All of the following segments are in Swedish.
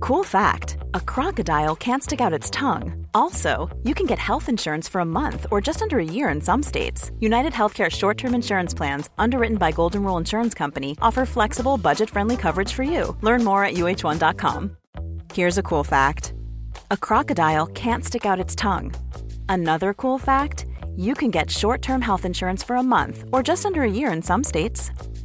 Cool fact a crocodile can't stick out its tongue. Also, you can get health insurance for a month or just under a year in some states. United Healthcare short term insurance plans, underwritten by Golden Rule Insurance Company, offer flexible, budget friendly coverage for you. Learn more at uh1.com. Here's a cool fact a crocodile can't stick out its tongue. Another cool fact you can get short term health insurance for a month or just under a year in some states.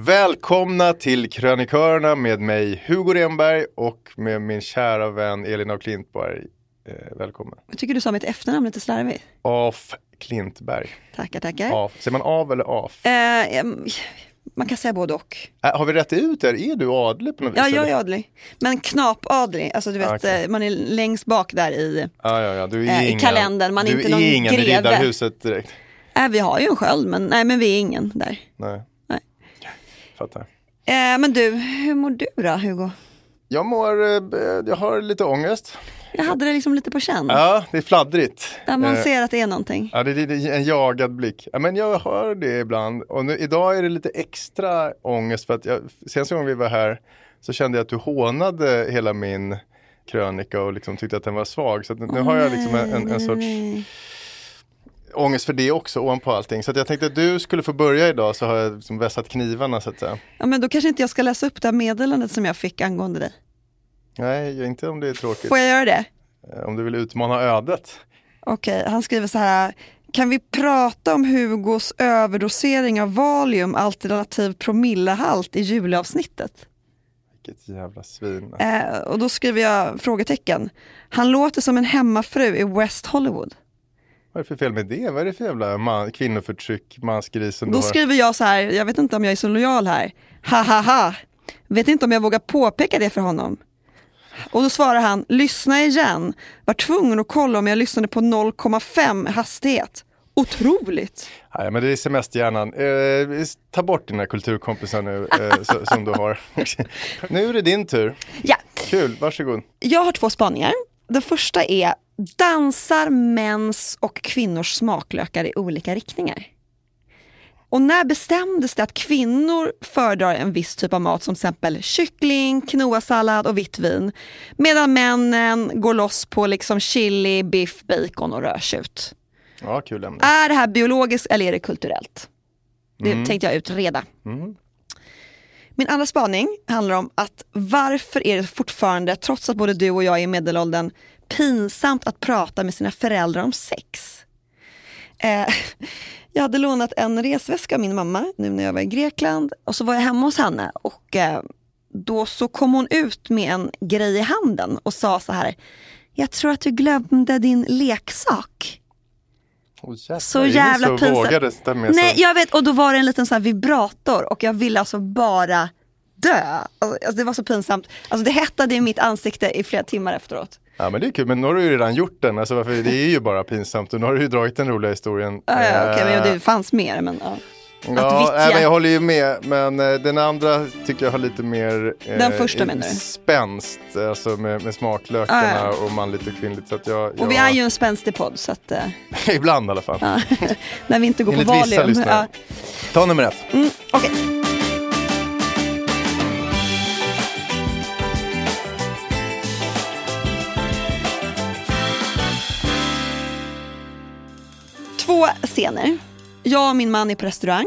Välkomna till Krönikörerna med mig Hugo Renberg och med min kära vän Elin af Klintberg. Eh, välkommen. Jag tycker du sa mitt efternamn lite slarvigt. Af Klintberg. Tackar, tackar. Af. Säger man av eller af? Eh, man kan säga både och. Äh, har vi rätt ut det? Är du adlig på något vis? Ja, jag är adlig. Men knapadlig, alltså du vet, Ah, okej. eh, man är längst bak där i... Ja, ja, ja. Du är Eh, i ingen, kalendern, man är du inte någon är ingen i greve. Riddarhuset direkt. Äh, vi har ju en sköld, men nej, men vi är ingen där. Nej. Fattar. Eh, men du, hur mår du då, Hugo? Jag mår, eh, jag har lite ångest. Jag hade det liksom lite på känn. Ja, det är fladdrigt. Där man Eh, ser att det är någonting. Ja, det är det är en jagad blick. Ja, men jag hör det ibland. Och nu, idag är det lite extra ångest för att jag, senaste gången vi var här så kände jag att du hånade hela min krönika och liksom tyckte att den var svag. Så att nu, nu har jag liksom en, en, en sorts Nej. Ångest för det också ovanpå allting. Så jag tänkte att du skulle få börja idag så har jag liksom vässat knivarna så att säga. Ja, men då kanske inte jag ska läsa upp det här meddelandet som jag fick angående dig. Nej, inte om det är tråkigt. Får jag göra det? Eh, Om du vill utmana ödet. Okej, han skriver så här. Kan vi prata om Hugos överdosering av Valium alternativ promillehalt i julavsnittet? Vilket jävla svin. Eh, och då skriver jag frågetecken. Han låter som en hemmafru i West Hollywood. Vad är det för fel med det? Vad är det för jävla man, kvinnoförtryck, mansgris som Då har? skriver jag så här, jag vet inte om jag är så lojal här. Ha ha ha. Vet inte om jag vågar påpeka det för honom. Och då svarar han, lyssna igen. Var tvungen att kolla om jag lyssnade på 0,5 hastighet. Otroligt. Nej, men det är semesterhjärnan. Eh, ta bort dina kulturkompisar nu eh, som du har. nu är det din tur. Ja, Kul, varsågod. jag har två spaningar. Den första är, dansar mäns och kvinnors smaklökar i olika riktningar? Och när bestämdes det att kvinnor föredrar en viss typ av mat som till exempel kyckling, quinoa-sallad och vitt vin medan männen går loss på liksom chili, biff, bacon och rödtjut? Ja, kul ämne. Är det här biologiskt eller är det kulturellt? Det Mm. tänkte jag utreda. Mm. Min andra spaning handlar om att varför är det fortfarande, trots att både du och jag är i medelåldern, pinsamt att prata med sina föräldrar om sex? Eh, Jag hade lånat en resväska av min mamma nu när jag var i Grekland och så var jag hemma hos henne och eh, då så kom hon ut med en grej i handen och sa så här. Jag tror att du glömde din leksak. Oh, jävlar, Så jävla pinsamt. Nej, jag vet. Och då var det en liten så här vibrator och jag ville alltså bara dö. Alltså, det var så pinsamt. Alltså, det hettade i mitt ansikte i flera timmar efteråt. Ja men det är kul, men nu har du ju redan gjort den, alltså, varför, det är ju bara pinsamt och nu har du ju dragit den roliga historien. Ja, ja, okej, men Eh, det fanns mer. Men, ja. Ja, nej, men jag håller ju med, men eh, den andra tycker jag har lite mer eh, Den första menar du? spänst, alltså med, med smaklökarna Ja, och manligt och kvinnligt. Så att jag, Och vi jag- är ju en spänstig podd, så att, eh, Ibland i alla fall. när vi inte går Enligt på Valium. Ja. Ta nummer ett. Mm, okej. Två scener. Jag och min man är på restaurang.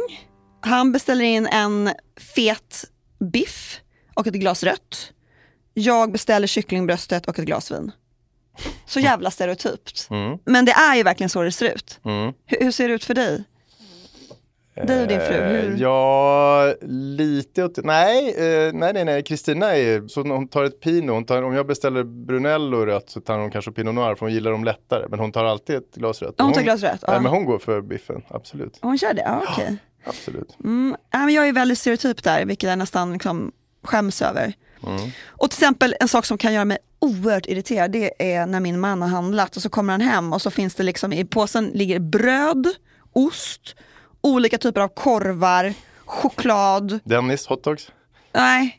Han beställer in en fet biff och ett glas rött. Jag beställer kycklingbröstet och ett glas vin. Så jävla stereotypt. Mm. Men det är ju verkligen så det ser ut. Mm. Hur, hur ser det ut för dig? Dig och din fru? Hur? Eh, Ja, lite åt, nej, eh, nej, nej, nej, Kristina är, så hon tar ett Pinot, hon tar, om jag beställer Brunello rött så tar hon kanske Pinot Noir för hon gillar dem lättare, men hon tar alltid ett glas rött. Ja, hon tar glas rött, Nej, ja. men hon går för biffen, absolut. Hon kör det? Ja, okej. absolut. Mm, ja, men jag är väldigt stereotyp där, vilket jag nästan liksom skäms över. Och till exempel en sak som kan göra mig oerhört irriterad, det är när min man har handlat och så kommer han hem och så finns det liksom i påsen ligger bröd, ost, olika typer av korvar, choklad. Dennis, hotdogs. Nej.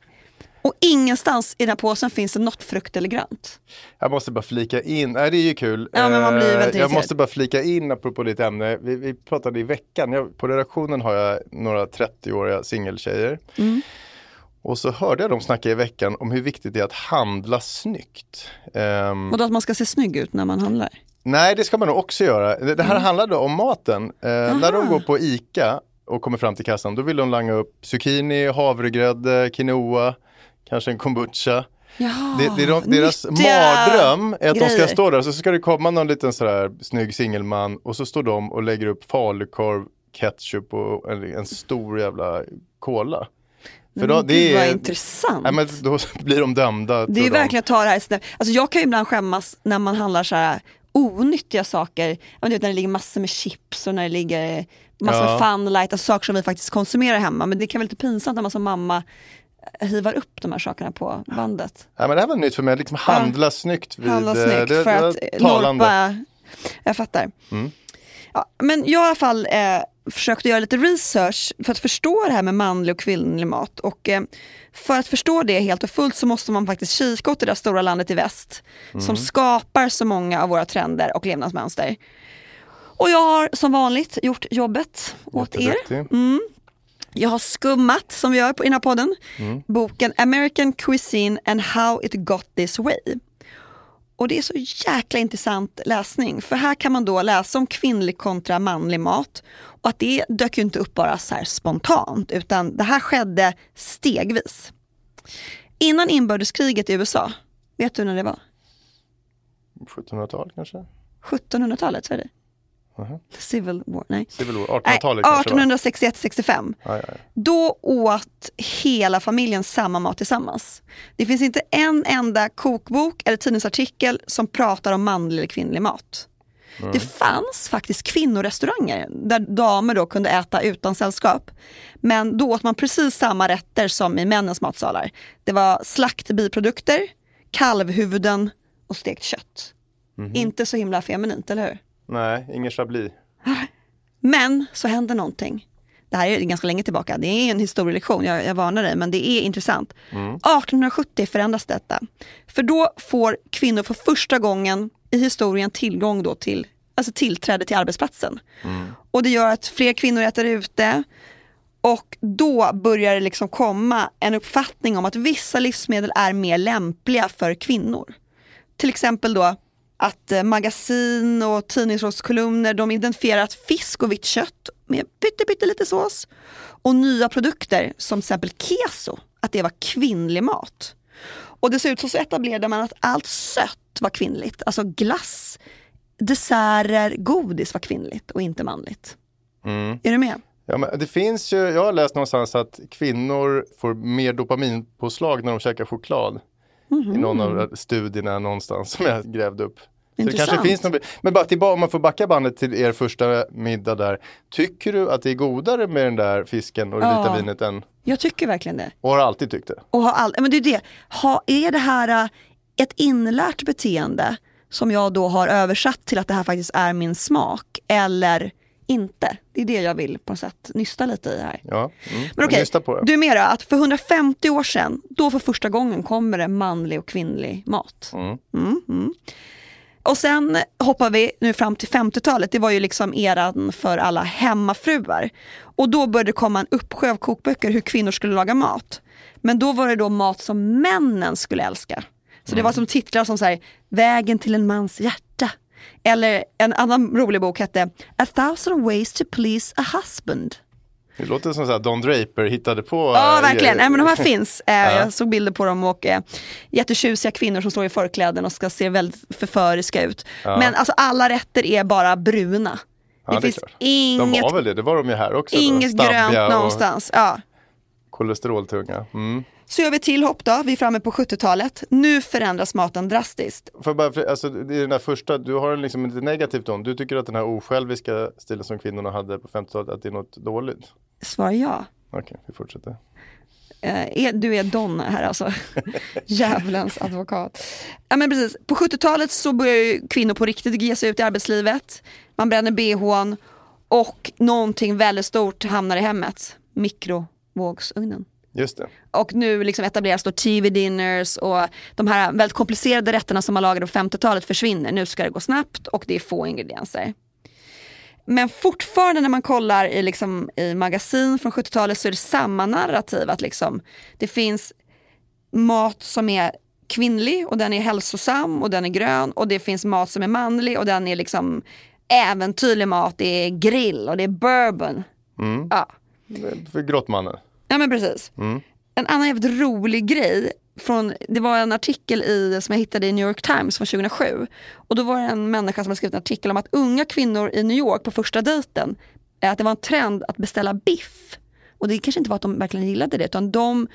Och ingenstans i den här påsen finns det något frukt eller grönt. Jag måste bara flika in, nej det är ju kul. Ja, men man blir Eh, väldigt jag irriterad. måste bara flika in apropå ditt ämne. Vi, vi pratade i veckan, jag, på redaktionen har jag några 30-åriga singeltjejer. Mm. Och så hörde jag dem snacka i veckan om hur viktigt det är att handla snyggt. Ehm, Och då att man ska se snygg ut när man handlar. Nej, det ska man nog också göra. Det, det här Mm. handlade om maten. Eh, när de går på ICA och kommer fram till kassan, då vill de langa upp zucchini, havregrädde, quinoa, kanske en kombucha. Jaha, Det, det är de, deras mardröm är att de ska grejer. stå där och så ska det komma någon liten sådär snygg singelman och så står de och lägger upp falukorv, ketchup och en, en stor jävla cola. För då, det gud vad är, intressant. nej, men då blir de dömda. Det är de. verkligen att ta det här snabbt. Alltså jag kan ju ibland skämmas när man handlar så här onyttiga saker. Jag vet, när det ligger massor med chips och när det ligger massor Ja. med funlight, alltså saker som vi faktiskt konsumerar hemma. Men det kan vara lite pinsamt när man som mamma hivar upp de här sakerna på bandet. Nej, men det här var nytt för mig, liksom handla snyggt. Vid, Handla eh, snyggt det, för det att norpa. Jag fattar. Mm. Ja, men jag i alla fall eh, försökt göra lite research för att förstå det här med manlig och kvinnlig mat. Och eh, för att förstå det helt och fullt så måste man faktiskt kika åt det där stora landet i väst som skapar så många av våra trender och levnadsmönster. Och jag har som vanligt gjort jobbet åt er. Jätteduktig. Jag har skummat, som vi gör på, i den här podden, boken American Cuisine and How It Got This Way. Och det är så jäkla intressant läsning, för här kan man då läsa om kvinnlig kontra manlig mat. Och att det dök ju inte upp bara så här spontant, utan det här skedde stegvis. Innan inbördeskriget i USA, vet du när det var? 1700-tal kanske? 1700-talet, så är det? Mhm. Civil War, nej. Civil War, Nej, 1800-talet kanske va? 1861-65. Ja, ja, ja. Då åt hela familjen samma mat tillsammans. Det finns inte en enda kokbok eller tidningsartikel som pratar om manlig eller kvinnlig mat. Det fanns faktiskt kvinnorestauranger där damer då kunde äta utan sällskap. Men då åt man precis samma rätter som i männens matsalar. Det var slaktbiprodukter, kalvhuvuden och stekt kött. Inte så himla feminint, eller hur? Nej, ingen chablis. Men så händer någonting. Det här är ganska länge tillbaka, det är en historielektion, jag, jag varnar dig, men det är intressant. 1870 förändras detta. För då får kvinnor för första gången i historien tillgång då till, alltså tillträde till arbetsplatsen. Och det gör att fler kvinnor äter ute. Och då börjar det liksom komma en uppfattning om att vissa livsmedel är mer lämpliga för kvinnor. Till exempel då att eh, magasin och tidningsrådskolumner de identifierar att fisk och vitt kött med pytte lite sås och nya produkter som till exempel keso, att det var kvinnlig mat. Och dessutom så etablerade man att allt sött var kvinnligt, alltså glass, desserter, godis var kvinnligt och inte manligt. Är du med? Ja, men det finns ju, jag har läst någonstans att kvinnor får mer dopaminpåslag när de käkar choklad. I någon av studierna någonstans som jag grävde upp. Så det kanske finns någon, men bara tillbaka, om man får backa bandet till er första middag där. Tycker du att det är godare med den där fisken och det vita Ja. vinet än, Jag tycker verkligen det. och har alltid tyckt det? Och ha all, men det är det, ha, är det här äh, ett inlärt beteende som jag då har översatt till att det här faktiskt är min smak eller inte? Det är det jag vill på något sätt nysta lite i här. Ja, mm. Men okej, det. du då, att för 150 år sedan, då för första gången kommer det manlig och kvinnlig mat. Mm. Mm, mm. Och sen hoppar vi nu fram till 50-talet, det var ju liksom eran för alla hemmafruar. Och då började det komma en uppsjö av kokböcker hur kvinnor skulle laga mat. Men då var det då mat som männen skulle älska. Så det var som titlar som så här, Vägen till en mans hjärta. Eller en annan rolig bok hette A thousand ways to please a husband. Det låter som här Don Draper hittade på. Ja, eh, verkligen. Nej, men de här finns. Eh, Jag såg bilder på dem och eh, jättetjusiga kvinnor som står i förkläden och ska se väldigt förföriska ut. Men alltså alla rätter är bara bruna. Ja, det, det finns inget, De var väl det, det var de ju här också. inget grönt och någonstans. Ja. Kolesteroltunga. Mm. Så gör vi till hopp då, vi är framme på 70-talet. Nu förändras maten drastiskt. För bara, alltså, det är den där första, du har en liksom lite negativ ton. Du tycker att den här osjälviska stilen som kvinnorna hade på 50-talet, att det är något dåligt? Svar ja. Okej, vi fortsätter. Eh, du är Don här alltså. Djävulens advokat. Ja, men precis. På 70-talet så börjar ju kvinnor på riktigt ge sig ut i arbetslivet. Man bränner bhn och någonting väldigt stort hamnar i hemmet. Mikrovågsugnen. Just det. Och nu liksom etableras då TV-dinners och de här väldigt komplicerade rätterna som man lagade på 50-talet försvinner. Nu ska det gå snabbt och det är få ingredienser. Men fortfarande när man kollar i, liksom, i magasin från 70-talet så är det samma narrativ. Att liksom, det finns mat som är kvinnlig och den är hälsosam och den är grön. Och det finns mat som är manlig och den är liksom äventyrlig mat. Det är grill och det är bourbon. Ja. För grottmannen. Ja men precis. En annan jävligt rolig grej, från, det var en artikel i, som jag hittade i New York Times från 2007. Och då var det en människa som hade skrivit en artikel om att unga kvinnor i New York på första dejten, eh, att det var en trend att beställa biff. Och det kanske inte var att de verkligen gillade det, utan de,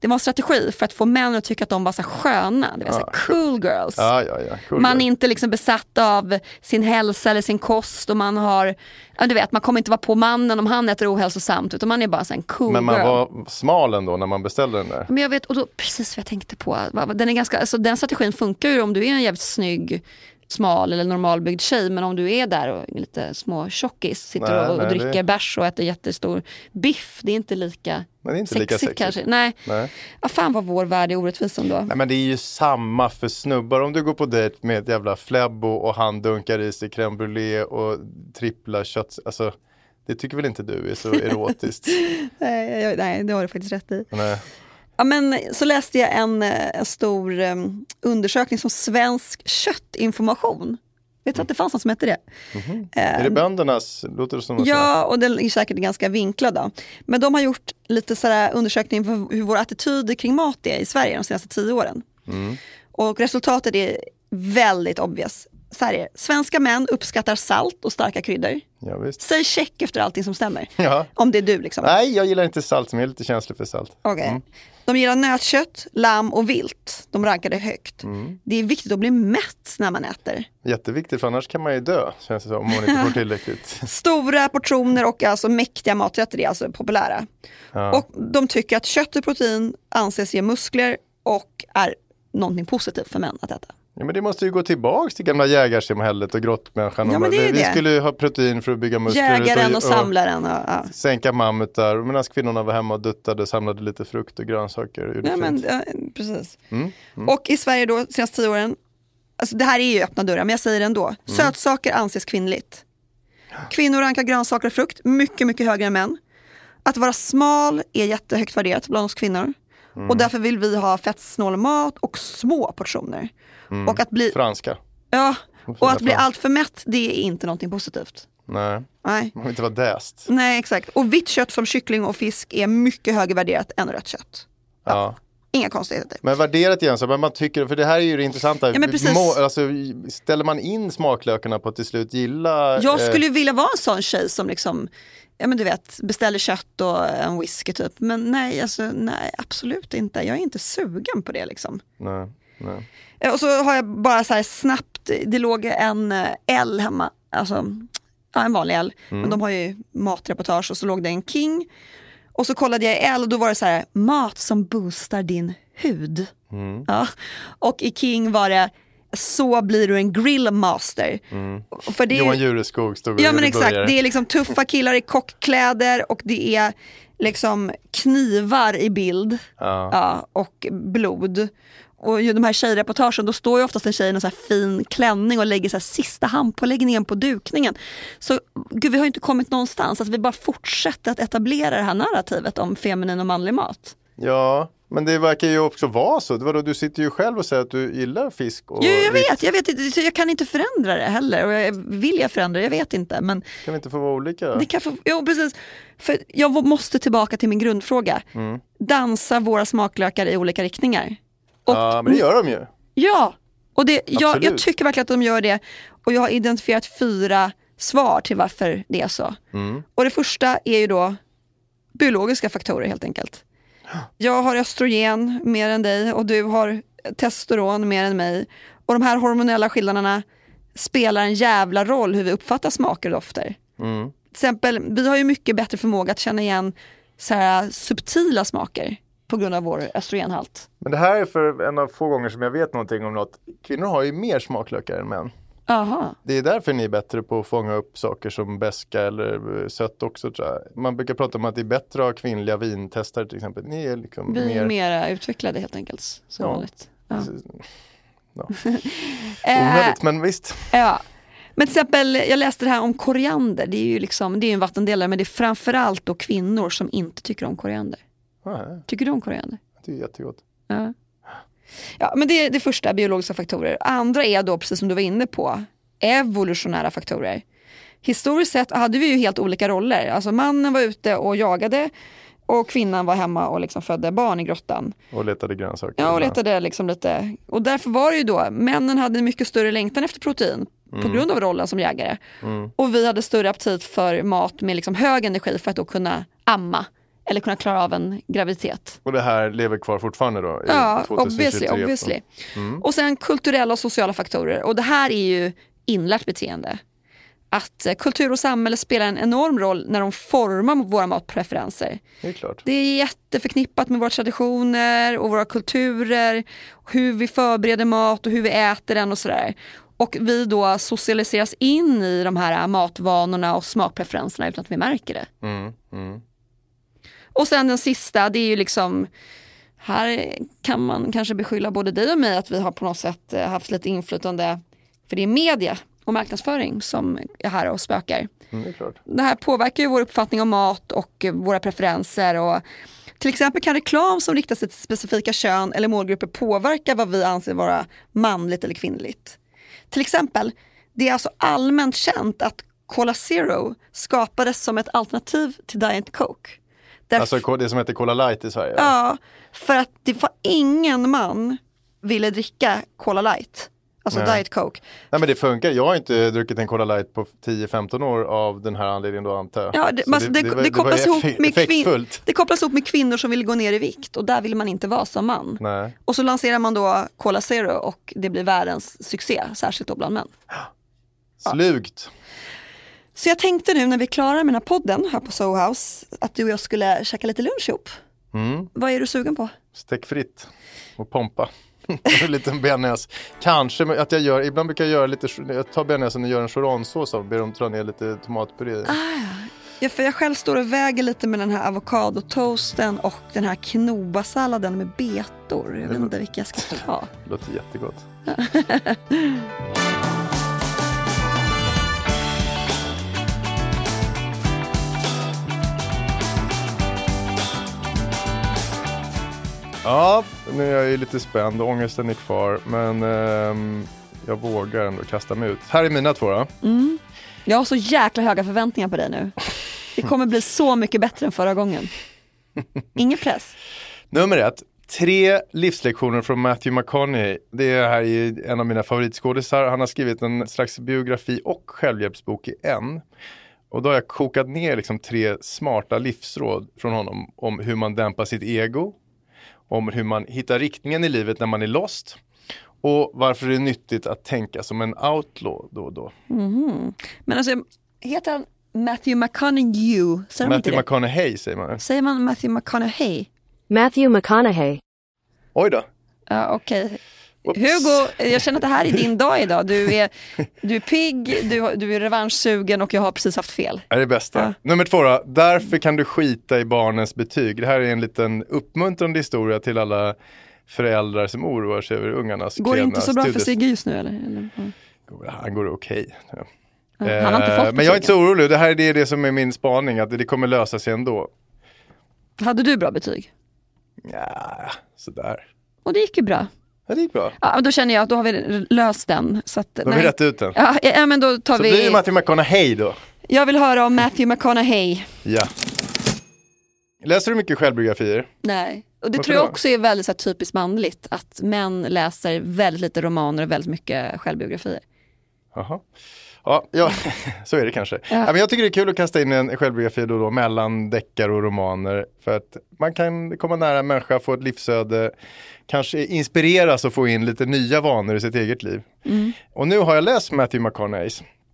det var en strategi för att få män att tycka att de var så sköna, det var så cool girls. Ja, ja, ja. Cool Man är girl. inte liksom besatt av sin hälsa eller sin kost och man har, du vet man kommer inte vara på mannen om han äter ohälsosamt utan man är bara en cool Men man girl. var smal ändå när man beställde den där. Men jag vet, och då, precis vad jag tänkte på. Den, är ganska, alltså, den strategin funkar ju om du är en jävligt snygg, smal eller normalbyggd tjej. Men om du är där och är lite små tjockis, sitter Nej, och, och nej, dricker det- bärs och äter jättestor biff. Det är inte lika Men det är inte lika sexigt sexigt. kanske. Nej. Nej. Ja, fan vad vår värld är orättvis ändå. Nej men det är ju samma för snubbar. Om du går på dejt med ett jävla flebbo och han dunkar i sig crème brûlée och trippla kött. Alltså det tycker väl inte du är så erotiskt? Nej, jag- nej, det har du faktiskt rätt i. Nej. Ja, men, så läste jag en, eh, en stor eh, undersökning som Svensk köttinformation. Vet du att det fanns något som hette det? Är det böndernas? Låter det som Ja, och den är säkert ganska vinklad då. Men de har gjort lite sådär undersökning för hur vår attityd kring mat är i Sverige de senaste tio åren. Och resultatet är väldigt obvious. Så här är det. Svenska män uppskattar salt och starka kryddor. Ja, visst. Säg check efter allting som stämmer. Ja. Om det är du liksom. Nej, jag gillar inte salt, men jag är lite känslig för salt. Okej. De gillar nötkött, lamm och vilt. De rankade högt. Det är viktigt att bli mätt när man äter. Jätteviktigt, för annars kan man ju dö, känns det som, om man inte får tillräckligt. Stora portioner och alltså mäktiga maträtter är alltså populära. Och de tycker att kött och protein anses ge muskler och är någonting positivt för män att äta. Ja, men det måste ju gå tillbaks till gamla jägarsamhället och grottmänniskan. Ja, men det är vi det. skulle ju ha protein för att bygga muskler. Jägaren och samlaren. Och, ja. Sänka mammutar, medan kvinnorna var hemma och duttade och samlade lite frukt och grönsaker. och Ja, men, ja, precis. Och i Sverige då, senaste tio åren, alltså det här är ju öppna dörrar, men jag säger det ändå. Sötsaker anses kvinnligt. Kvinnor rankar grönsaker och frukt mycket, mycket högre än män. Att vara smal är jättehögt värderat bland oss kvinnor. Och därför vill vi ha fettsnål mat och små portioner. Och att bli, Franska. ja, och att bli allt för mätt, det är inte någonting positivt. Nej, Nej. man vill inte vara däst. Nej, exakt. Och vitt kött som kyckling och fisk är mycket högre värderat än rött kött. Ja. Inga konstigheter. Men värderat igen, så men man tycker, för det här är ju det intressanta. Ja, men precis. Må, alltså, ställer man in smaklökarna på att till slut gilla... Jag eh, skulle ju vilja vara en sån tjej som liksom, ja men du vet, beställer kött och en whisky typ. Men nej, alltså nej, absolut inte. Jag är inte sugen på det liksom. Nej, nej. Eh, Och så har jag bara så här snabbt, det låg en eh, L hemma, alltså ja, en vanlig L, men de har ju matreportage och så låg det en King. Och så kollade jag i L och då var det så här, mat som boostar din hud. Ja. Och i King var det, så blir du en grillmaster. Och För det, Johan Jureskog stod och Ja men exakt, burgare. det är liksom tuffa killar i kockkläder och det är liksom knivar i bild Ja. ja, och blod. Och ju de här tjejreportagen, då står ju oftast en tjej i en så här fin klänning och lägger så här sista handpåläggningen på dukningen. Så gud, vi har inte kommit någonstans, att vi bara fortsätter att etablera det här narrativet om feminin och manlig mat. Ja, men det verkar ju också vara så. Det var då, du sitter ju själv och säger att du gillar fisk. Och Jo, jag vet, jag vet så jag kan inte förändra det heller. Och jag, vill jag förändra det? Jag vet inte. Men Kan vi inte få vara olika? Det kan få, jo, precis. För jag måste tillbaka till min grundfråga. Mm. Dansar våra smaklökar i olika riktningar? Och, ja, men det gör de ju. Ja, och det, jag, jag tycker verkligen att de gör det. Och jag har identifierat fyra svar till varför det är så. Mm. Och det första är ju då biologiska faktorer helt enkelt. Jag har östrogen mer än dig och du har testosteron mer än mig. Och de här hormonella skillnaderna spelar en jävla roll hur vi uppfattar smaker och dofter. Mm. Till exempel, vi har ju mycket bättre förmåga att känna igen så här subtila smaker på grund av vår östrogenhalt. Men det här är för en av få gånger som jag vet någonting om något. Kvinnor har ju mer smaklökar än män. Aha. Det är därför ni är bättre på att fånga upp saker som beska eller eh, sött också tror jag. Man brukar prata om att det är bättre att ha kvinnliga vintestare till exempel. Ni är liksom Vi är mer... mera utvecklade helt enkelt. Som Ja. vanligt. Ja. Ja. Eh, Onödigt, men visst. ja. Men till exempel, jag läste det här om koriander. Det är ju liksom, det är en vattendelare men det är framförallt då kvinnor som inte tycker om koriander. Nej, Tycker du om koriander? det är jättegott. Ja. Ja, men det är det första, biologiska faktorer. Andra är då, precis som du var inne på, evolutionära faktorer. Historiskt sett hade vi ju helt olika roller. Alltså mannen var ute och jagade och kvinnan var hemma och liksom födde barn i grottan. Och letade grönsaker. Ja, och letade liksom lite. Och därför var det ju då, männen hade en mycket större längtan efter protein på grund av rollen som jägare. Och vi hade större aptit för mat med liksom hög energi för att då kunna amma eller kunna klara av en graviditet. Och det här lever kvar fortfarande då? Ja, 2023. obviously. obviously. Och sen kulturella och sociala faktorer. Och det här är ju inlärt beteende. Att eh, kultur och samhälle spelar en enorm roll när de formar våra matpreferenser. Det är klart. Det är jätteförknippat med våra traditioner och våra kulturer, hur vi förbereder mat och hur vi äter den och sådär. Och vi då socialiseras in i de här matvanorna och smakpreferenserna utan att vi märker det. Mm, mm. Och sen den sista, det är ju liksom här kan man kanske beskylla både dig och mig att vi har på något sätt eh, haft lite inflytande, för det är media och marknadsföring som är här och spökar. Mm, det här påverkar ju vår uppfattning om mat och eh, våra preferenser. Och till exempel kan reklam som riktar sig till specifika kön eller målgrupper påverka vad vi anser vara manligt eller kvinnligt. Till exempel, det är alltså allmänt känt att Cola Zero skapades som ett alternativ till Diet Coke. Alltså det som heter Cola Light i Sverige? ja, för att det var ingen man ville dricka Cola Light, alltså Nej. Diet Coke. Nej men det funkar. Jag har inte druckit en Cola Light på 10-15 år av den här anledningen då antar jag. Ja, det, men alltså, det, det, var- var kopplas ihop med kvin- det kopplas ihop med kvinnor som vill gå ner i vikt och där vill man inte vara som man. Nej. Och så lanserar man då Cola Zero och det blir världens succé, särskilt då bland män. Slugt. Så jag tänkte nu när vi är klara med den här podden här på Soho House att du och jag skulle käka lite lunch ihop. Mm. Vad är du sugen på? Stek fritt och pompa. en liten bearnaise. Kanske att jag gör, ibland brukar jag göra lite, jag tar bearnaisen och gör en choronsås av, ber dem dra ner lite tomatpuré i. Ja, för jag själv står och väger lite med den här avokadotoasten och den här quinoa-salladen med betor. Jag vet inte vilka jag ska ta. Låter jättegott. Ja, nu är jag ju lite spänd och ångesten är kvar men ehm, jag vågar ändå kasta mig ut. Här är mina två då. Jag har så jäkla höga förväntningar på dig nu. Det kommer bli så mycket bättre än förra gången. Ingen press. Nummer ett, Tre livslektioner från Matthew McConaughey. Det är här i en av mina favoritskådisar. Han har skrivit en slags biografi och självhjälpsbok i en. Och då har jag kokat ner liksom tre smarta livsråd från honom om hur man dämpar sitt ego, om hur man hittar riktningen i livet när man är lost och varför det är nyttigt att tänka som en outlaw då och då. Men alltså, heter han Matthew McConaughey? Säger Matthew? McConaughey säger man. Säger man Matthew McConaughey? Matthew McConaughey. Oj då. Ja, okej. Oops. Hugo, jag känner att det här är din dag idag. Du är, du är pigg, du, du är revanschsugen och jag har precis haft fel. Det är det bästa. Nummer två då. Därför kan du skita i barnens betyg. Det här är en liten uppmuntrande historia till alla föräldrar som oroar sig över ungarnas Går det inte så bra för. Sigge just nu eller? ja. Han går okej. Ja. Ja, han har inte Eh, Men jag är inte så orolig. Det här är det, det som är min spaning, att det kommer lösa sig ändå. Hade du bra betyg? Ja, sådär. Och det gick ju bra. Ja, det gick bra. Ja, då känner jag att då har vi löst den. Så att, Då har vi rätt ut den. Ja, ja, men då tar Så vi... blir det Matthew McConaughey då. Jag vill höra om Matthew McConaughey. Ja. Läser du mycket självbiografier? Nej. Och det Varför tror jag då? också är väldigt så här, typiskt manligt. Att män läser väldigt lite romaner och väldigt mycket självbiografier. Jaha. Ja, ja, så är det kanske. Ja. men jag tycker det är kul att kasta in en självbiografi då då mellan deckare och romaner. För att man kan komma nära en människa, få ett livsöde, kanske inspireras och få in lite nya vanor i sitt eget liv. Och nu har jag läst Matthew McConaughey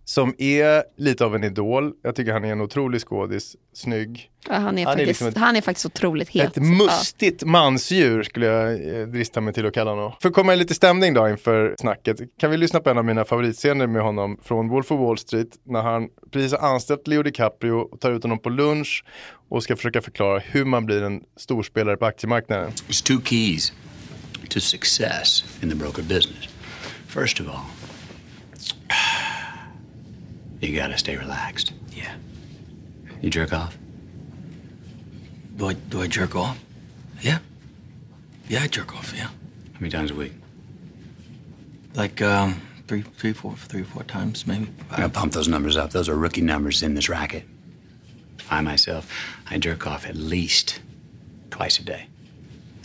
som är lite av en idol. Jag tycker han är en otrolig skådis, snygg. Ja, han, är Han är faktiskt, liksom ett- han är faktiskt otroligt het. Ett mustigt mansdjur skulle jag eh, drista mig till att kalla honom. För att komma i lite stämning då inför snacket kan vi lyssna på en av mina favoritscener med honom från Wolf of Wall Street när han precis har anställt Leo DiCaprio och tar ut honom på lunch och ska försöka förklara hur man blir en storspelare på aktiemarknaden. There's two keys to success in the broker business. First of all, you gotta stay relaxed. Yeah. You jerk off? Do I do I jerk off? Yeah. Yeah, I jerk off. Yeah. How many times a week? Like um, three, three, four, three, four times maybe. I pump those numbers up. Those are rookie numbers in this racket. I myself, I jerk off at least twice a day.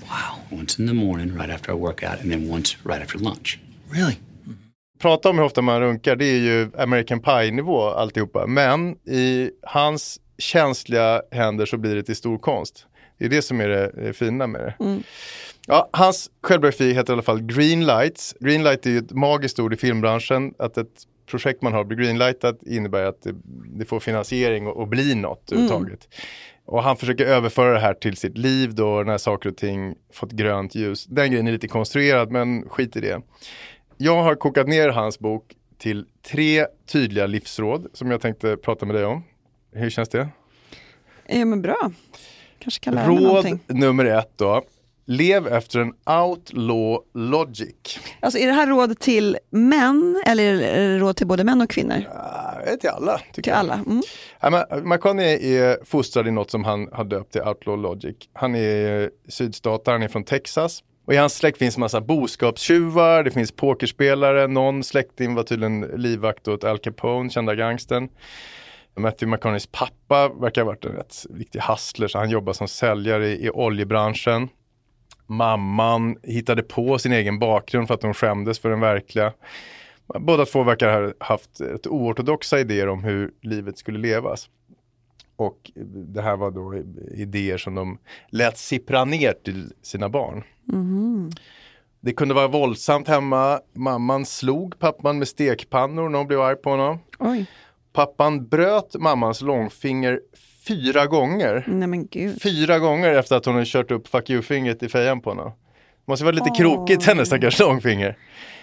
Wow. Once in the morning, right after I work out, and then once right after lunch. Really? Prata om hur ofta man runkar, det är ju American Pie-nivå alltihopa. Men i hans känsliga händer så blir det till stor konst. Det är det som är det, det fina med det. Ja, hans självbiografi heter i alla fall Green Lights. Green Light är ju ett magiskt ord i filmbranschen. Att ett projekt man har blir greenlightat innebär att det, det får finansiering och, och blir något överhuvudtaget. Och han försöker överföra det här till sitt liv då när saker och ting fått grönt ljus. Den grejen är lite konstruerad men skit i det. Jag har kokat ner hans bok till tre tydliga livsråd som jag tänkte prata med dig om. Hur känns det? Ja, men bra. Kanske kan lära mig Råd någonting. nummer ett då. Lev efter en outlaw logic. Alltså, är det här råd till män eller är det råd till både män och kvinnor? Äh, till alla. Till jag. alla? Mm. Ja, McConaughey är fostrad i något som han har döpt till outlaw logic. Han är sydstatare, han är från Texas. Och i hans släkt finns massa boskapstjuvar, det finns pokerspelare, någon släkting var tydligen livvakt åt Al Capone, kända gangstern. Matthew McConaugheys pappa verkar ha varit en rätt viktig hustler, så han jobbar som säljare i, i oljebranschen. Mamman hittade på sin egen bakgrund för att hon skämdes för den verkliga. Båda två verkar ha haft ett oortodoxa idéer om hur livet skulle levas. Och det här var då idéer som de lät sippra ner till sina barn. Det kunde vara våldsamt hemma. Mamman slog pappan med stekpannor när hon blev arg på honom. Oj, Pappan bröt mammans långfinger fyra gånger. nej men gud. Fyra gånger efter att hon hade kört upp fuck you-fingret i fejan på honom. Det måste vara lite krokigt hennes stackars långfinger.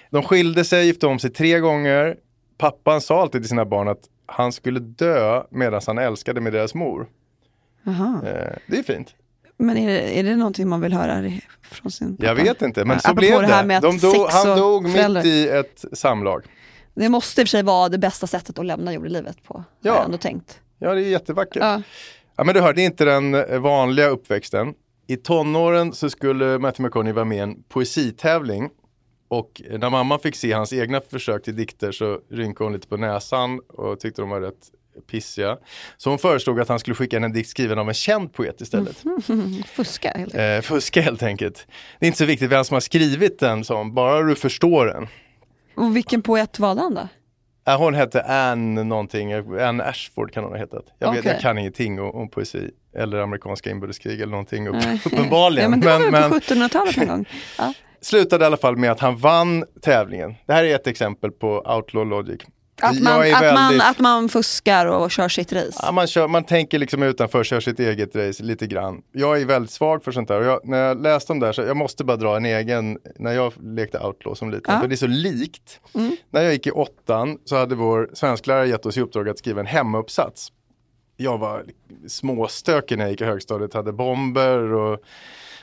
De skilde sig, gifte om sig tre gånger. Pappan sa alltid till sina barn att han skulle dö medan han älskade med deras mor. Aha. Eh, det är fint. Men är det, är det någonting man vill höra från sin pappa? Jag vet inte, men Ja, så apropå blev det det. De dog, han dog föräldrar. mitt i ett samlag. Det måste i och för sig vara det bästa sättet att lämna jordelivet på. Ja. Har jag ändå tänkt. Ja, det är jättevackert. Ja. Ja, men du hör, det är inte den eh, vanliga uppväxten. I tonåren så skulle Matthew McConaughey vara med i en poesitävling. Och när mamman fick se hans egna försök till dikter så rynkade hon lite på näsan och tyckte de var rätt pissiga. Så hon föreslog att han skulle skicka en dikt skriven av en känd poet istället. Fuska helt enkelt. Eh, fuska helt enkelt. Det är inte så viktigt vem som har skrivit den, hon, bara du förstår den. Och vilken poet valde han då? Eh, hon hette Anne någonting, Anne Ashford kan hon ha hetat. Jag, vet, Okej. jag kan ingenting om, om poesi eller amerikanska inbördeskrig eller någonting uppenbarligen. Ja, men det var men, väl men på 1700-talet någon gång. Ja. Slutade i alla fall med att han vann tävlingen. Det här är ett exempel på outlaw logic. Att, man, att, man, att man fuskar och kör sitt race. Ja, man, kör, man tänker liksom utanför, kör sitt eget race lite grann. Jag är väldigt svag för sånt där. Och jag, när jag läste om det här så jag måste bara dra en egen, när jag lekte outlaw som liten, Ja. för det är så likt. Mm. När jag gick i åttan så hade vår svensklärare gett oss i uppdrag att skriva en hemuppsats. Jag var småstökig när jag gick i högstadiet, hade bomber och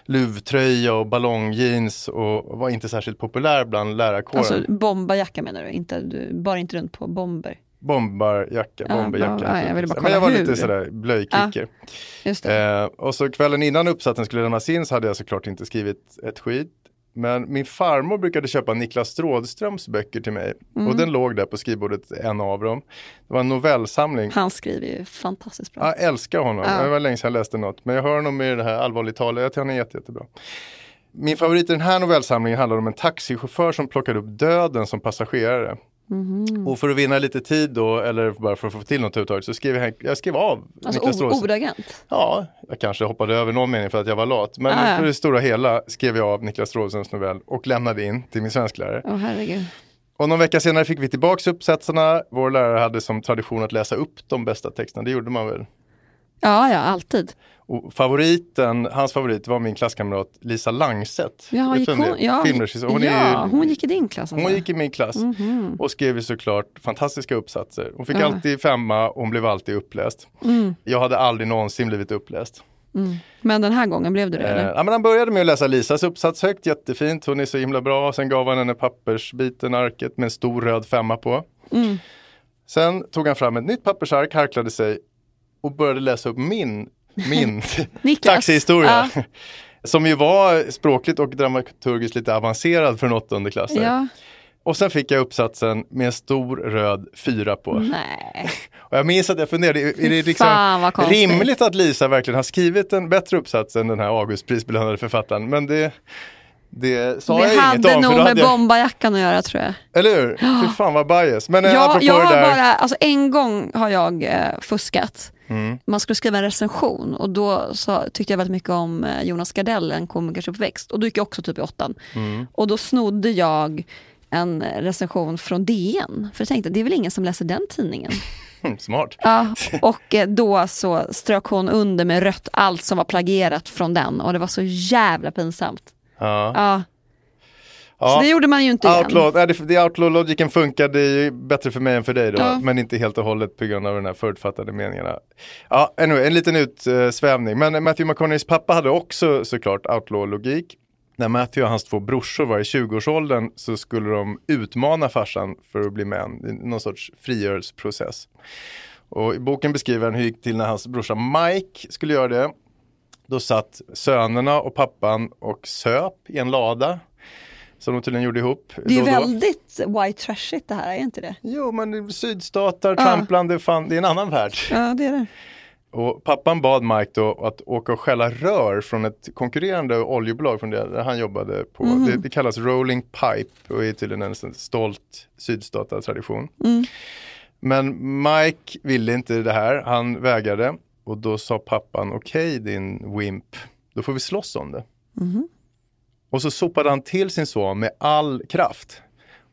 luvtröja och ballongjeans och var inte särskilt populär bland lärarkåren. Alltså bombarjacka menar du? Inte, du bar inte runt på bomber. Bombarjacka, Ja, bomberjacka. ja, jag ville bara Men jag kolla var hur. lite sådär blöjkicker. Det. Eh, och så kvällen innan uppsatsen skulle lämnas in så hade jag såklart inte skrivit ett skit. Men min farmor brukade köpa Niklas Strådströms böcker till mig. Mm. Och den låg där på skrivbordet, en av dem. Det var en novellsamling. Han skriver ju fantastiskt bra. Jag älskar honom. Ja. Det var länge sedan jag läste något. Men jag hör honom i det här allvarligt talet. Jag tycker han är jätte, jättebra. Min favorit i den här novellsamlingen handlar om en taxichaufför som plockade upp döden som passagerare. Mhm. Och för att vinna lite tid då, eller bara för att få till något överhuvudtaget, så skrev jag, jag skrev av Alltså Niklas ordagrant. Ja, jag kanske hoppade över någon mening för att jag var lat. Men Ah, ja. på det stora hela skrev jag av Niklas Strådströms novell och lämnade in till min svensklärare. Åh herregud. Och någon vecka senare fick vi tillbaks uppsatserna. Vår lärare hade som tradition att läsa upp de bästa texterna, det gjorde man väl? Ja, ja, alltid. Och favoriten, hans favorit var min klasskamrat Lisa Langset. Ja, gick hon, ja. Hon, ja, hon gick i din klass alltså. hon gick i min klass Mhm. och skrev såklart fantastiska uppsatser. Hon fick Ja. alltid femma och hon blev alltid uppläst. Mm. Jag hade aldrig någonsin blivit uppläst. Mm. Men den här gången blev du det Eh, eller? ja, men han började med att läsa Lisas uppsats högt, jättefint, hon är så himla bra. Sen gav han henne pappersbiten, arket med en stor röd femma på. Mm. Sen tog han fram ett nytt pappersark, harklade sig och började läsa upp min, min taxihistoria. Som ju var språkligt och dramaturgiskt lite avancerad för en åttondeklassare. Ja. Och sen fick jag uppsatsen med en stor röd fyra på. Nej. Och jag minns att jag funderade, är det liksom rimligt att Lisa verkligen har skrivit en bättre uppsats än den här Augustprisbelönade författaren? Men det, det sa jag Det inget hade om. nog för då med hade jag, bombarjackan att göra tror jag. eller hur? Fy fan vad bias. Men eh, Ja, jag det har där. bara, alltså en gång har jag eh, fuskat. Mm. Man skulle skriva en recension och då så tyckte jag väldigt mycket om eh, Jonas Gardell, en komikers uppväxt. Och då gick jag också typ i åttan. Mm. Och då snodde jag en recension från DN. För jag tänkte, det är väl ingen som läser den tidningen. Smart. Ja, och eh, då så strök hon under med rött allt som var plagierat från den och det var så jävla pinsamt. Ja. Ja, Ja. så det gjorde man ju inte igen. Outlaw, nej, det, outlaw-logiken funkade ju bättre för mig än för dig då, Ja. men inte helt och hållet på grund av de här förutfattade meningarna. Ja, anyway, en liten utsvävning. Men Matthew McConaugheys pappa hade också såklart outlaw-logik. När Matthew och hans två brorsor var i 20-årsåldern så skulle de utmana farsan för att bli män i någon sorts frigörelseprocess. Och i boken beskriver han hur det gick till när hans brorsa Mike skulle göra det. Då satt sönerna och pappan och söp i en lada. Som de tydligen gjorde ihop. Det är väldigt white trashigt det här, är inte det? Jo, men sydstater, Ja. Är fan, det är en annan värld. Ja, det är det. Och pappan bad Mike då att åka och stjäla rör från ett konkurrerande oljebolag från det där han jobbade på. Mhm. Det, det kallas rolling pipe och är tydligen en stolt sydstata-tradition. Mm. Men Mike ville inte det här, han vägrade. Och då sa pappan, okej din wimp, då får vi slåss om det. Mhm. Och så sopade han till sin son med all kraft.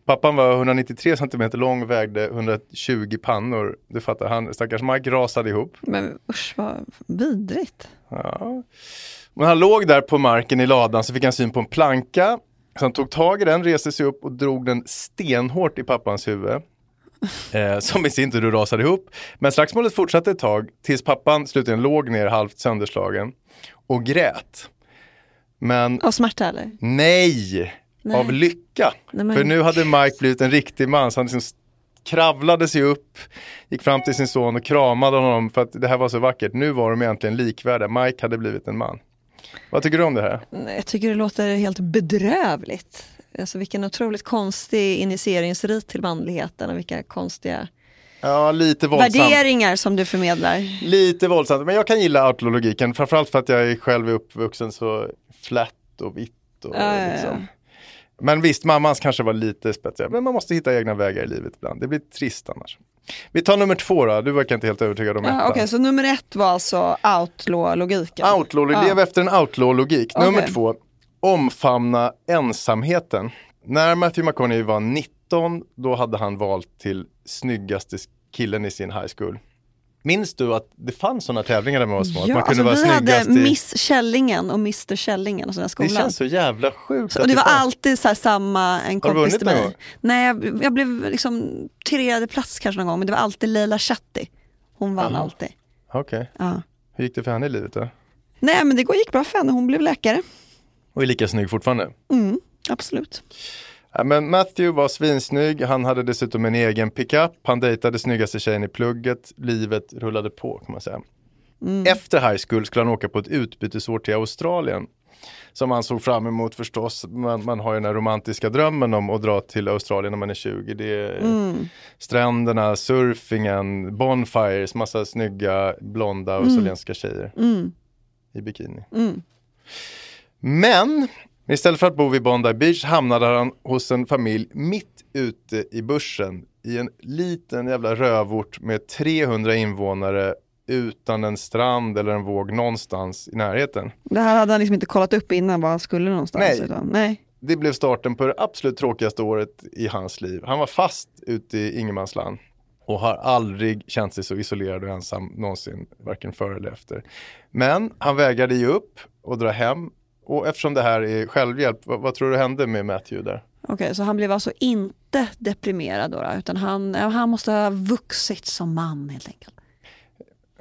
Pappan var 193 cm lång och vägde 120 pannor. Du fattar, han, stackars Mike rasade ihop. Men usch vad vidrigt. Ja. Men han låg där på marken i ladan så fick han syn på en planka. Så han tog tag i den, reste sig upp och drog den stenhårt i pappans huvud. Eh, som i sin tur rasade ihop. Men slagsmålet fortsatte ett tag tills pappan slutligen låg ner halvt sönderslagen och grät. Men Av smärta eller? nej, Nej. av lycka. Nej, men- För nu hade Mike blivit en riktig man. Så han liksom kravlade sig upp, gick fram till sin son och kramade honom för att det här var så vackert. Nu var de egentligen likvärdiga. Mike hade blivit en man. Vad tycker du om det här? Jag tycker det låter helt bedrövligt. Alltså vilken otroligt konstig initieringsrit till manligheten och vilka konstiga Ja, lite våldsamt. värderingar som du förmedlar. Lite våldsamt, men jag kan gilla outlaw-logiken. Framförallt för att jag själv är uppvuxen så flat och vitt. Och, ja. liksom. Men visst, mammans kanske var lite spetsigare. Men man måste hitta egna vägar i livet ibland. Det blir trist annars. Vi tar nummer två då. Du verkar inte helt övertygad om Ja. Okej, så nummer ett var alltså outlaw-logiken. Outlaw, Ja. lev efter en outlaw-logik. Okej. Nummer två, omfamna ensamheten. När Matthew McConaughey var 19, då hade han valt till snyggaste killen i sin high school. Minns du att det fanns sådana tävlingar där man var små? att Ja, man kunde alltså, vara vi hade i... Miss Källingen och Mr Källingen och sådana Det skolan. känns så jävla sjukt. Och det var fanns. alltid så samma, en kompis till någon mig. gång? Nej, jag, jag blev liksom tredje plats kanske någon gång, men det var alltid Leila Chatti. Hon vann Aha. alltid. Okej. Ja. Hur gick det för henne i livet då? Nej, men det gick bra för henne, hon blev läkare. Och är lika snygg fortfarande. Mm, absolut. Ja, men Matthew var svinsnygg, han hade dessutom en egen pickup, han dejtade snyggaste tjejen i plugget, livet rullade på kan man säga. Efter high school skulle han åka på ett utbytesår till Australien. Som han såg fram emot förstås. Man, man har ju den här romantiska drömmen om att dra till Australien när man är 20. Det är Mm. stränderna, surfingen, bonfires, massa snygga blonda australienska tjejer Mm. i bikini. Men istället för att bo vid Bondi Beach hamnade han hos en familj mitt ute i bushen i en liten jävla rövort med 300 invånare utan en strand eller en våg någonstans i närheten. Det här hade han liksom inte kollat upp innan var han skulle någonstans. Nej. Utan, nej. Det blev starten på det absolut tråkigaste året i hans liv. Han var fast ute i ingenmansland och har aldrig känt sig så isolerad och ensam någonsin, varken före eller efter. Men han vägrade ge upp och dra hem. Och eftersom det här är självhjälp, vad, vad tror du hände med Matthew där? Okej, så han blev alltså inte deprimerad då, utan han, han måste ha vuxit som man helt enkelt.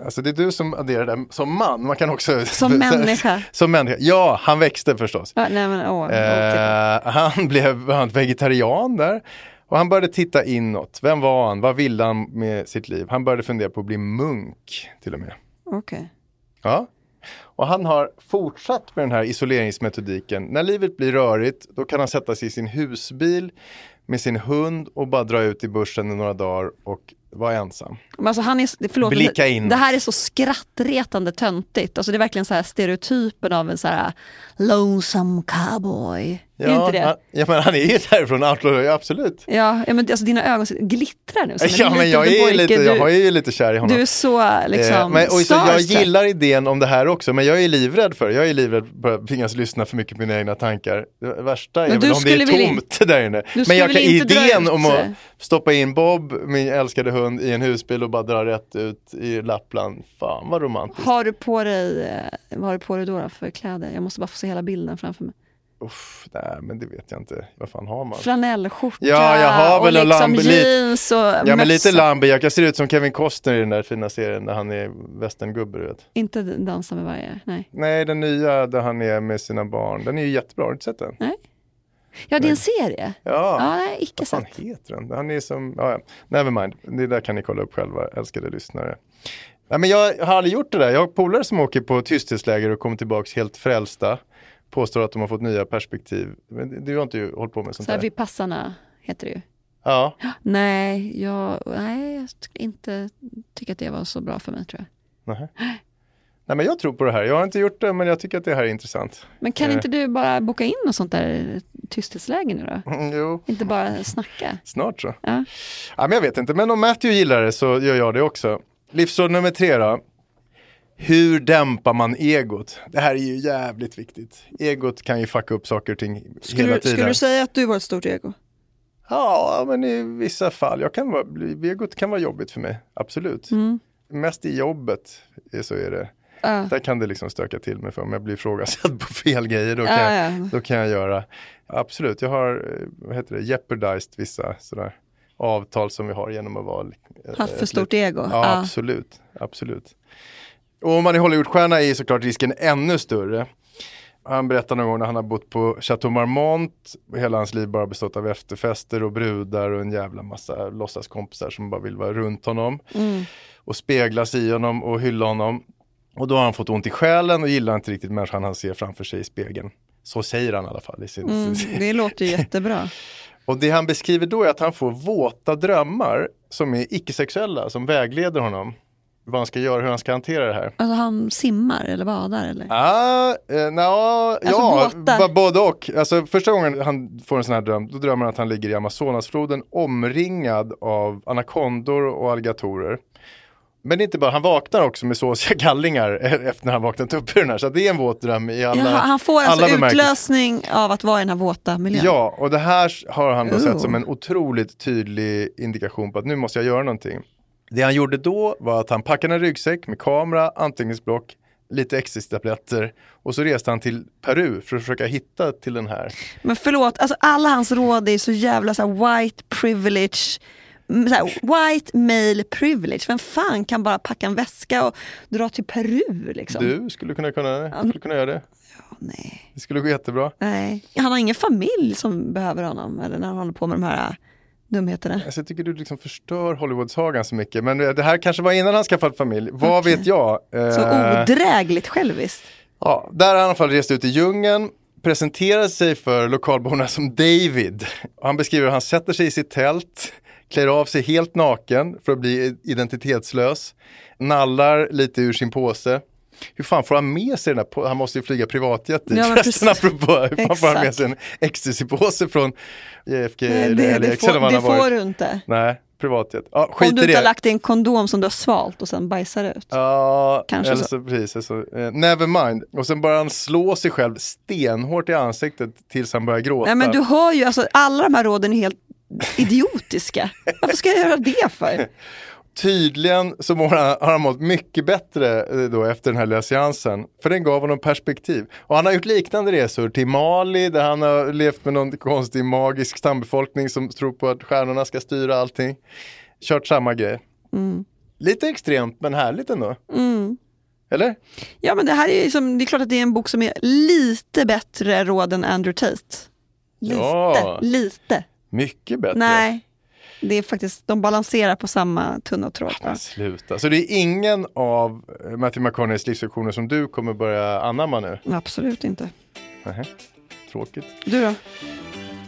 Alltså det är du som adderar det som man, man kan också... Som människa. som människa, ja han växte förstås. Ja, nej, men, åh, Eh, han blev han, vegetarian där. Och han började titta inåt. Vem var han? Vad ville han med sitt liv? Han började fundera på att bli munk till och med. Okej. Ja. Och han har fortsatt med den här isoleringsmetodiken. När livet blir rörigt, då kan han sätta sig i sin husbil med sin hund och bara dra ut i börsen i några dagar och vara ensam. Men alltså han är, förlåt, Blicka det, inåt. det här är så skrattretande töntigt. Alltså det är verkligen så här stereotypen av en så här lonesome cowboy. är det inte det? Han, ja, men han är ju därifrån, outlaw, ja, absolut. Ja, ja men alltså dina ögon glittrar nu. Ja, men jag är, pojke. lite, du, jag har ju lite kär i honom. du är så liksom Eh, men, och så jag gillar idén om det här också, men jag är livrädd för. Jag är livrädd för att tvingas lyssna för mycket på mina egna tankar. Det värsta är Men väl om det är tomt där inne. Men jag kan, idén om att stoppa in Bob, min älskade hund, i en husbil och bara dra rätt ut i Lappland. Fan vad romantiskt. Har du på dig, eh, vad har du på dig då, då för kläder? Jag måste bara få se hela bilden framför mig. Uff, nej, men det vet jag inte. Vad fan har man? Flanellskjorta Ja, jag har väl och liksom lamb- lite- jeans och Ja men mössa. lite Lambi, jag ser ut som Kevin Costner i den där fina serien när han är västerngubbe du vet. Inte dansa med varje, nej. Nej, den nya där han är med sina barn, den är ju jättebra, har du inte sett den? Nej. Ja, det är en serie. Ja, Ja, nej, icke vad fan sett. heter den? Han är som, ja, nevermind, det där kan ni kolla upp själva, älskade lyssnare. Nej, men jag har aldrig gjort det där, jag har polare som åker på tysthetsläger och kommer tillbaks helt frälsta. Påstår att de har fått nya perspektiv. Men du har inte ju hållit på med sånt Så här där? Vipassana heter det ju. Ja, Nej, jag, nej, jag skulle inte tycka att det var så bra för mig tror jag. nähä. Nej men jag tror på det här, jag har inte gjort det men jag tycker att det här är intressant. Men kan Eh. inte du bara boka in något sånt där tysthetsläge nu då? Mm, jo, Inte bara snacka. snart så. Ja. Ja, men jag vet inte, men om Matthew gillar det så gör jag det också. Livsråd nummer tre då. Hur dämpar man egot? Det här är ju jävligt viktigt. Egot kan ju fucka upp saker och ting Skulle, hela du- tiden. skulle du säga att du var ett stort ego? Ja, men i vissa fall. Jag kan vara, egot kan vara jobbigt för mig, absolut. Mm. Mest i jobbet så är det. Ja. Där kan det liksom stöka till mig för om jag blir ifrågasatt på fel grejer då kan, Ja, jag, ja. då kan jag göra. Absolut, jag har eh, vad heter det, jeopardized vissa sådär avtal som vi har genom att vara eh, Haft för stort ego. Ja, Ja. absolut. absolut. Och om man är Hollywoodstjärna är såklart risken ännu större. Han berättar någon gång när han har bott på Chateau Marmont och hela hans liv bara bestått av efterfester och brudar och en jävla massa låtsaskompisar som bara vill vara runt honom Mm. och speglas i honom och hylla honom. Och då har han fått ont i själen och gillar inte riktigt människan han ser framför sig i spegeln. Så säger han i alla fall. I sin, Mm, det låter jättebra. Och det han beskriver då är att han får våta drömmar som är icke-sexuella, som vägleder honom. Vad han ska göra, hur han ska hantera det här. Alltså han simmar eller badar eller? Ah, eh, na, Alltså ja, våtar. ba- både och. Alltså, första gången han får en sån här dröm, då drömmer han att han ligger i Amazonasfloden omringad av anakondor och alligatorer. Men inte bara, han vaknar också med såsiga gallingar efter när han vaknat upp ur den här. Så det är en våt dröm i alla Jaha, han får alltså utlösning av att vara i den här våta miljön? Ja, och det här har han då Oh. sett som en otroligt tydlig indikation på att nu måste jag göra någonting. Det han gjorde då var att han packade en ryggsäck med kamera, anteckningsblock, lite ecstasy-tabletter och så reste han till Peru för att försöka hitta till den här. Men förlåt, alltså alla hans råd är så jävla så white privilege, här, white male privilege. Vem fan kan bara packa en väska och dra till Peru liksom? Du skulle kunna, kunna, skulle kunna göra det. nej. Det skulle gå jättebra. nej. Han har ingen familj som behöver honom eller när han håller på med de här äh, dumheterna. Alltså, jag tycker du liksom förstör Hollywoodsagan så mycket. Men det här kanske var innan han skaffat familj. Vad vet jag? Så Eh, odrägligt själviskt. Ja, där har han i alla fall rest ut i djungeln, presenterar sig för lokalborna som David. Han beskriver hur han sätter sig i sitt tält, klär av sig helt naken för att bli identitetslös, nallar lite ur sin påse. Hur fan får han med sig den på- han måste ju flyga privatjet dit Ja, förresten apropå, hur fan får han med Exakt. sig en ecstasy-påse från JFK Nej, eller det, det, LAX eller vad det han har får du inte. Nej, privatjet. Ja, Om skit du i inte har lagt i en kondom som du har svalt och sen bajsar ut. Ja, Kanske eller så. så. Precis, alltså, eh, never mind. Och sen börjar han slå sig själv stenhårt i ansiktet tills han börjar gråta. Nej men du hör ju, alltså, alla de här råden är helt idiotiska. Varför ska jag göra det för? Tydligen så mår han, har han mått mycket bättre eh, då efter den här lilla seansen. För den gav honom perspektiv. Och han har gjort liknande resor till Mali där han har levt med någon konstig magisk stambefolkning som tror på att stjärnorna ska styra allting. Kört samma grej. Mm. Lite extremt men härligt ändå. Mm. Eller? Ja men det här är ju som, det är klart att det är en bok som är lite bättre råd än Andrew Tate. Lite, Ja. lite. Mycket bättre. Nej, det är faktiskt, de balanserar på samma tunna tråd. va? Sluta. Så det är ingen av Matthew McConaugheys livslektioner som du kommer börja anamma nu? Absolut inte. Nähä. Tråkigt. Du då?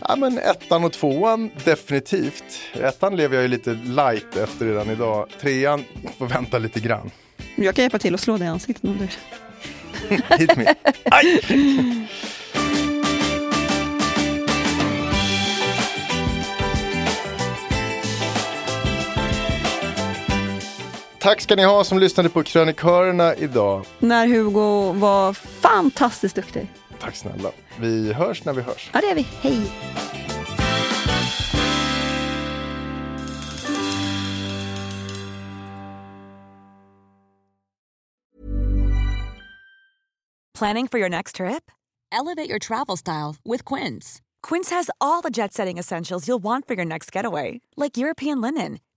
Ja men ettan och tvåan definitivt. Ettan lever jag ju lite light efter redan idag. Trean får vänta lite grann. Jag kan hjälpa till att slå dig i ansiktet om du Hit med. Aj! Tack ska ni ha som lyssnade på krönikörerna idag. När Hugo var fantastiskt duktig. Tack snälla. Vi hörs när vi hörs. Ja det är vi, hej! Planning for your next trip? Elevate your travel style with Quince. Quince has all the jet setting essentials you'll want for your next getaway, like European linen,